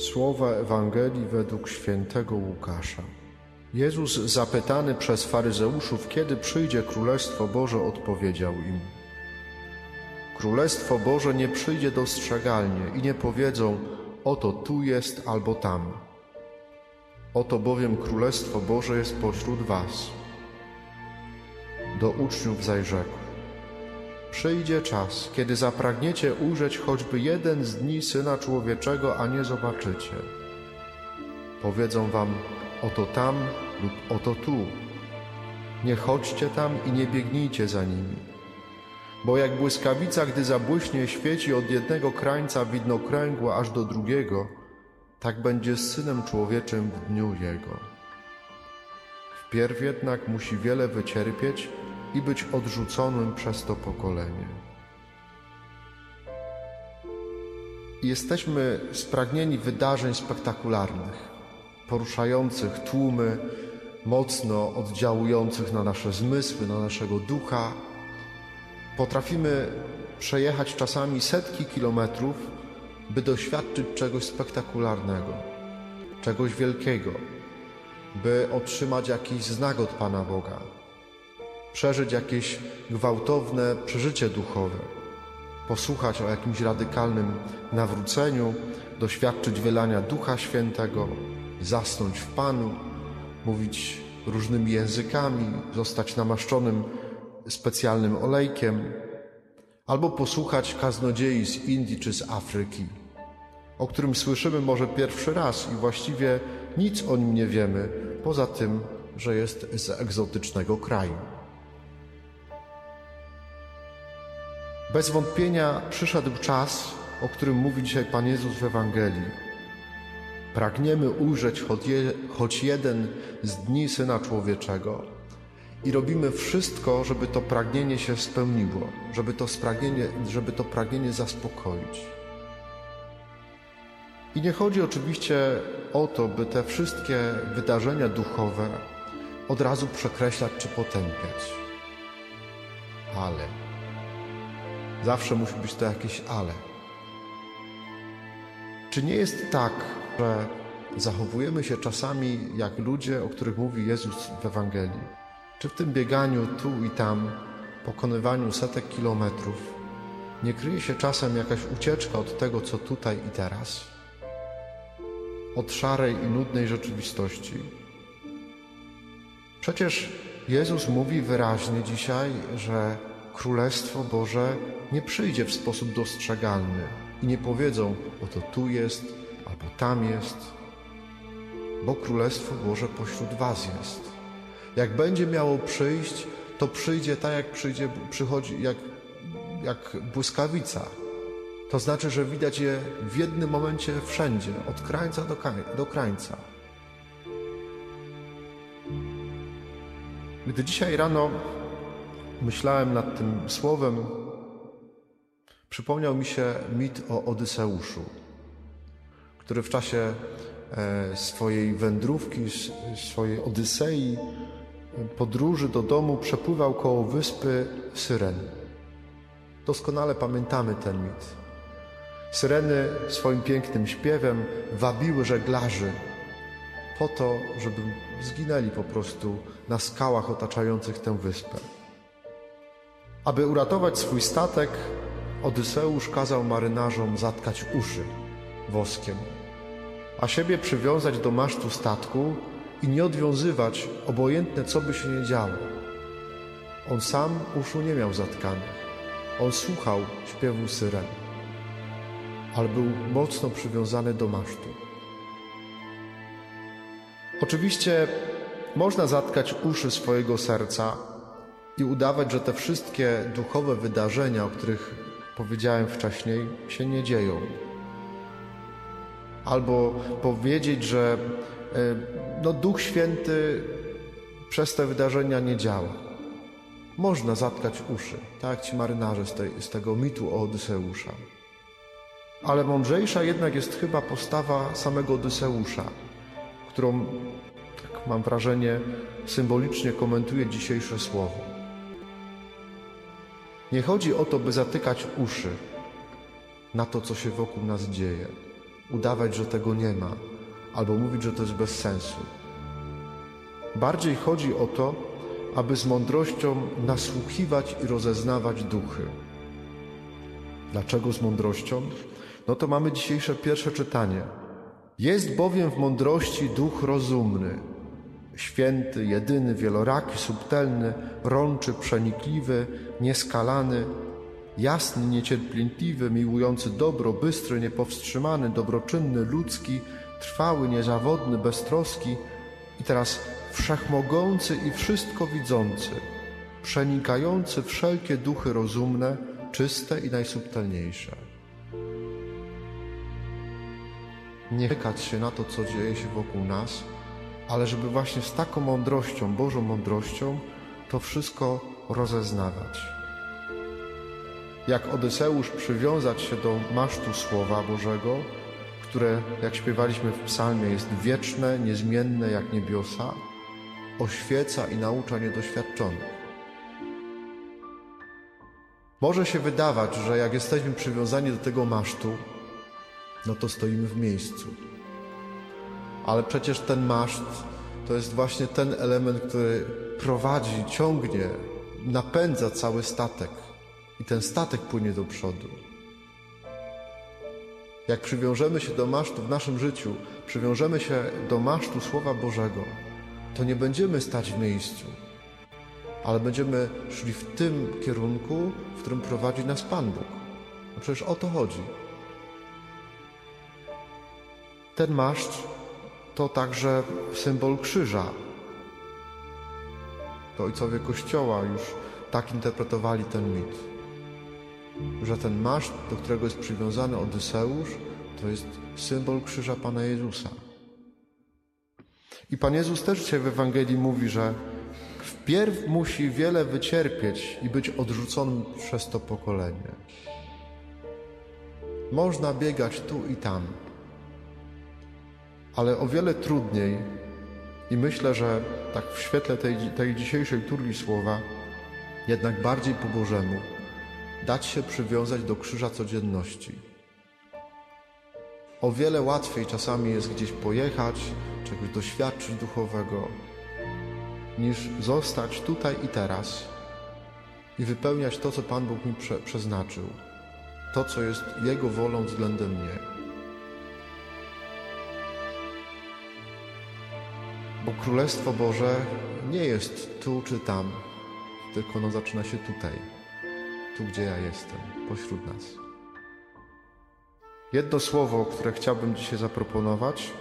Słowa Ewangelii według świętego Łukasza. Jezus zapytany przez faryzeuszów, kiedy przyjdzie Królestwo Boże, odpowiedział im: Królestwo Boże nie przyjdzie dostrzegalnie i nie powiedzą: Oto tu jest albo tam. Oto bowiem Królestwo Boże jest pośród Was. Do uczniów zajrzekł: Przyjdzie czas, kiedy zapragniecie ujrzeć choćby jeden z dni Syna Człowieczego, a nie zobaczycie. Powiedzą wam, oto tam lub oto tu. Nie chodźcie tam i nie biegnijcie za nimi. Bo jak błyskawica, gdy zabłyśnie, świeci od jednego krańca widnokręgła aż do drugiego, tak będzie z Synem Człowieczym w dniu Jego. Wpierw jednak musi wiele wycierpieć i być odrzuconym przez to pokolenie. Jesteśmy spragnieni wydarzeń spektakularnych, poruszających tłumy, mocno oddziałujących na nasze zmysły, na naszego ducha. Potrafimy przejechać czasami setki kilometrów, by doświadczyć czegoś spektakularnego, czegoś wielkiego, by otrzymać jakiś znak od Pana Boga, przeżyć jakieś gwałtowne przeżycie duchowe, posłuchać o jakimś radykalnym nawróceniu, doświadczyć wylania Ducha Świętego, zasnąć w Panu, mówić różnymi językami, zostać namaszczonym specjalnym olejkiem, albo posłuchać kaznodziei z Indii czy z Afryki, o którym słyszymy może pierwszy raz i właściwie nic o nim nie wiemy, poza tym, że jest z egzotycznego kraju. Bez wątpienia przyszedł czas, o którym mówi dzisiaj Pan Jezus w Ewangelii. Pragniemy ujrzeć choć, je, choć jeden z dni Syna Człowieczego i robimy wszystko, żeby to pragnienie się spełniło, żeby to, spragnienie, żeby to pragnienie zaspokoić. I nie chodzi oczywiście o to, by te wszystkie wydarzenia duchowe od razu przekreślać czy potępiać. Ale Zawsze musi być to jakieś ale. Czy nie jest tak, że zachowujemy się czasami jak ludzie, o których mówi Jezus w Ewangelii? Czy w tym bieganiu tu i tam, pokonywaniu setek kilometrów, nie kryje się czasem jakaś ucieczka od tego, co tutaj i teraz? Od szarej i nudnej rzeczywistości? Przecież Jezus mówi wyraźnie dzisiaj, że Królestwo Boże nie przyjdzie w sposób dostrzegalny i nie powiedzą, oto tu jest albo tam jest, bo Królestwo Boże pośród Was jest. Jak będzie miało przyjść, to przyjdzie tak, jak przyjdzie, przychodzi, jak, jak błyskawica. To znaczy, że widać je w jednym momencie wszędzie, od krańca do, do krańca. Gdy dzisiaj rano myślałem nad tym słowem, przypomniał mi się mit o Odyseuszu, który w czasie e, swojej wędrówki, swojej Odysei, podróży do domu przepływał koło wyspy Syren. Doskonale pamiętamy ten mit. Syreny swoim pięknym śpiewem wabiły żeglarzy po to, żeby zginęli po prostu na skałach otaczających tę wyspę. Aby uratować swój statek, Odyseusz kazał marynarzom zatkać uszy woskiem, a siebie przywiązać do masztu statku i nie odwiązywać, obojętne co by się nie działo. On sam uszu nie miał zatkanych. On słuchał śpiewu syren, ale był mocno przywiązany do masztu. Oczywiście można zatkać uszy swojego serca i udawać, że te wszystkie duchowe wydarzenia, o których powiedziałem wcześniej, się nie dzieją. Albo powiedzieć, że e, no, Duch Święty przez te wydarzenia nie działa. Można zatkać uszy, tak ci marynarze z, tej, z tego mitu o Odyseusza. Ale mądrzejsza jednak jest chyba postawa samego Odyseusza, którą, tak mam wrażenie, symbolicznie komentuje dzisiejsze słowo. Nie chodzi o to, by zatykać uszy na to, co się wokół nas dzieje. udawać, że tego nie ma, albo mówić, że to jest bez sensu. Bardziej chodzi o to, aby z mądrością nasłuchiwać i rozeznawać duchy. Dlaczego z mądrością? No to mamy dzisiejsze pierwsze czytanie. Jest bowiem w mądrości duch rozumny, święty, jedyny, wieloraki, subtelny, rączy, przenikliwy, nieskalany, jasny, niecierpliwy, miłujący dobro, bystry, niepowstrzymany, dobroczynny, ludzki, trwały, niezawodny, beztroski i teraz wszechmogący i wszystko widzący, przenikający wszelkie duchy rozumne, czyste i najsubtelniejsze. Nie czekać się na to, co dzieje się wokół nas, ale żeby właśnie z taką mądrością, Bożą mądrością, to wszystko rozeznawać. Jak Odyseusz przywiązać się do masztu Słowa Bożego, które, jak śpiewaliśmy w psalmie, jest wieczne, niezmienne jak niebiosa, oświeca i naucza niedoświadczonych. Może się wydawać, że jak jesteśmy przywiązani do tego masztu, no to stoimy w miejscu. Ale przecież ten maszt to jest właśnie ten element, który prowadzi, ciągnie, napędza cały statek. I ten statek płynie do przodu. Jak przywiążemy się do masztu w naszym życiu, przywiążemy się do masztu Słowa Bożego, to nie będziemy stać w miejscu, ale będziemy szli w tym kierunku, w którym prowadzi nas Pan Bóg. No przecież o to chodzi. Ten maszt to także symbol krzyża. To ojcowie Kościoła już tak interpretowali ten mit, że ten maszt, do którego jest przywiązany Odyseusz, to jest symbol krzyża Pana Jezusa. I Pan Jezus też dzisiaj w Ewangelii mówi, że wpierw musi wiele wycierpieć i być odrzuconym przez to pokolenie. Można biegać tu i tam, ale o wiele trudniej i myślę, że tak w świetle tej, tej dzisiejszej turli słowa, jednak bardziej po Bożemu, dać się przywiązać do krzyża codzienności. O wiele łatwiej czasami jest gdzieś pojechać, czegoś doświadczyć duchowego, niż zostać tutaj i teraz i wypełniać to, co Pan Bóg mi prze, przeznaczył, to, co jest Jego wolą względem mnie. Bo Królestwo Boże nie jest tu czy tam, tylko ono zaczyna się tutaj, tu gdzie ja jestem, pośród nas. Jedno słowo, które chciałbym dzisiaj zaproponować,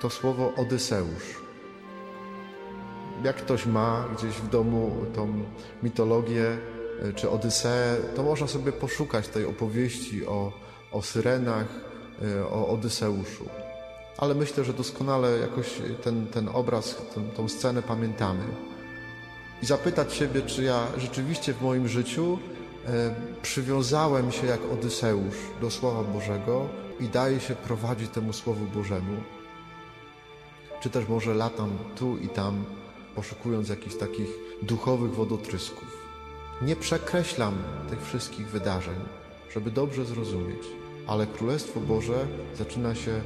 to słowo Odyseusz. Jak ktoś ma gdzieś w domu tą mitologię czy Odyseę, to można sobie poszukać tej opowieści o, o syrenach, o Odyseuszu ale myślę, że doskonale jakoś ten, ten obraz, ten, tą scenę pamiętamy. I zapytać siebie, czy ja rzeczywiście w moim życiu e, przywiązałem się jak Odyseusz do Słowa Bożego i daję się prowadzić temu Słowu Bożemu. Czy też może latam tu i tam, poszukując jakichś takich duchowych wodotrysków. Nie przekreślam tych wszystkich wydarzeń, żeby dobrze zrozumieć, ale Królestwo Boże zaczyna się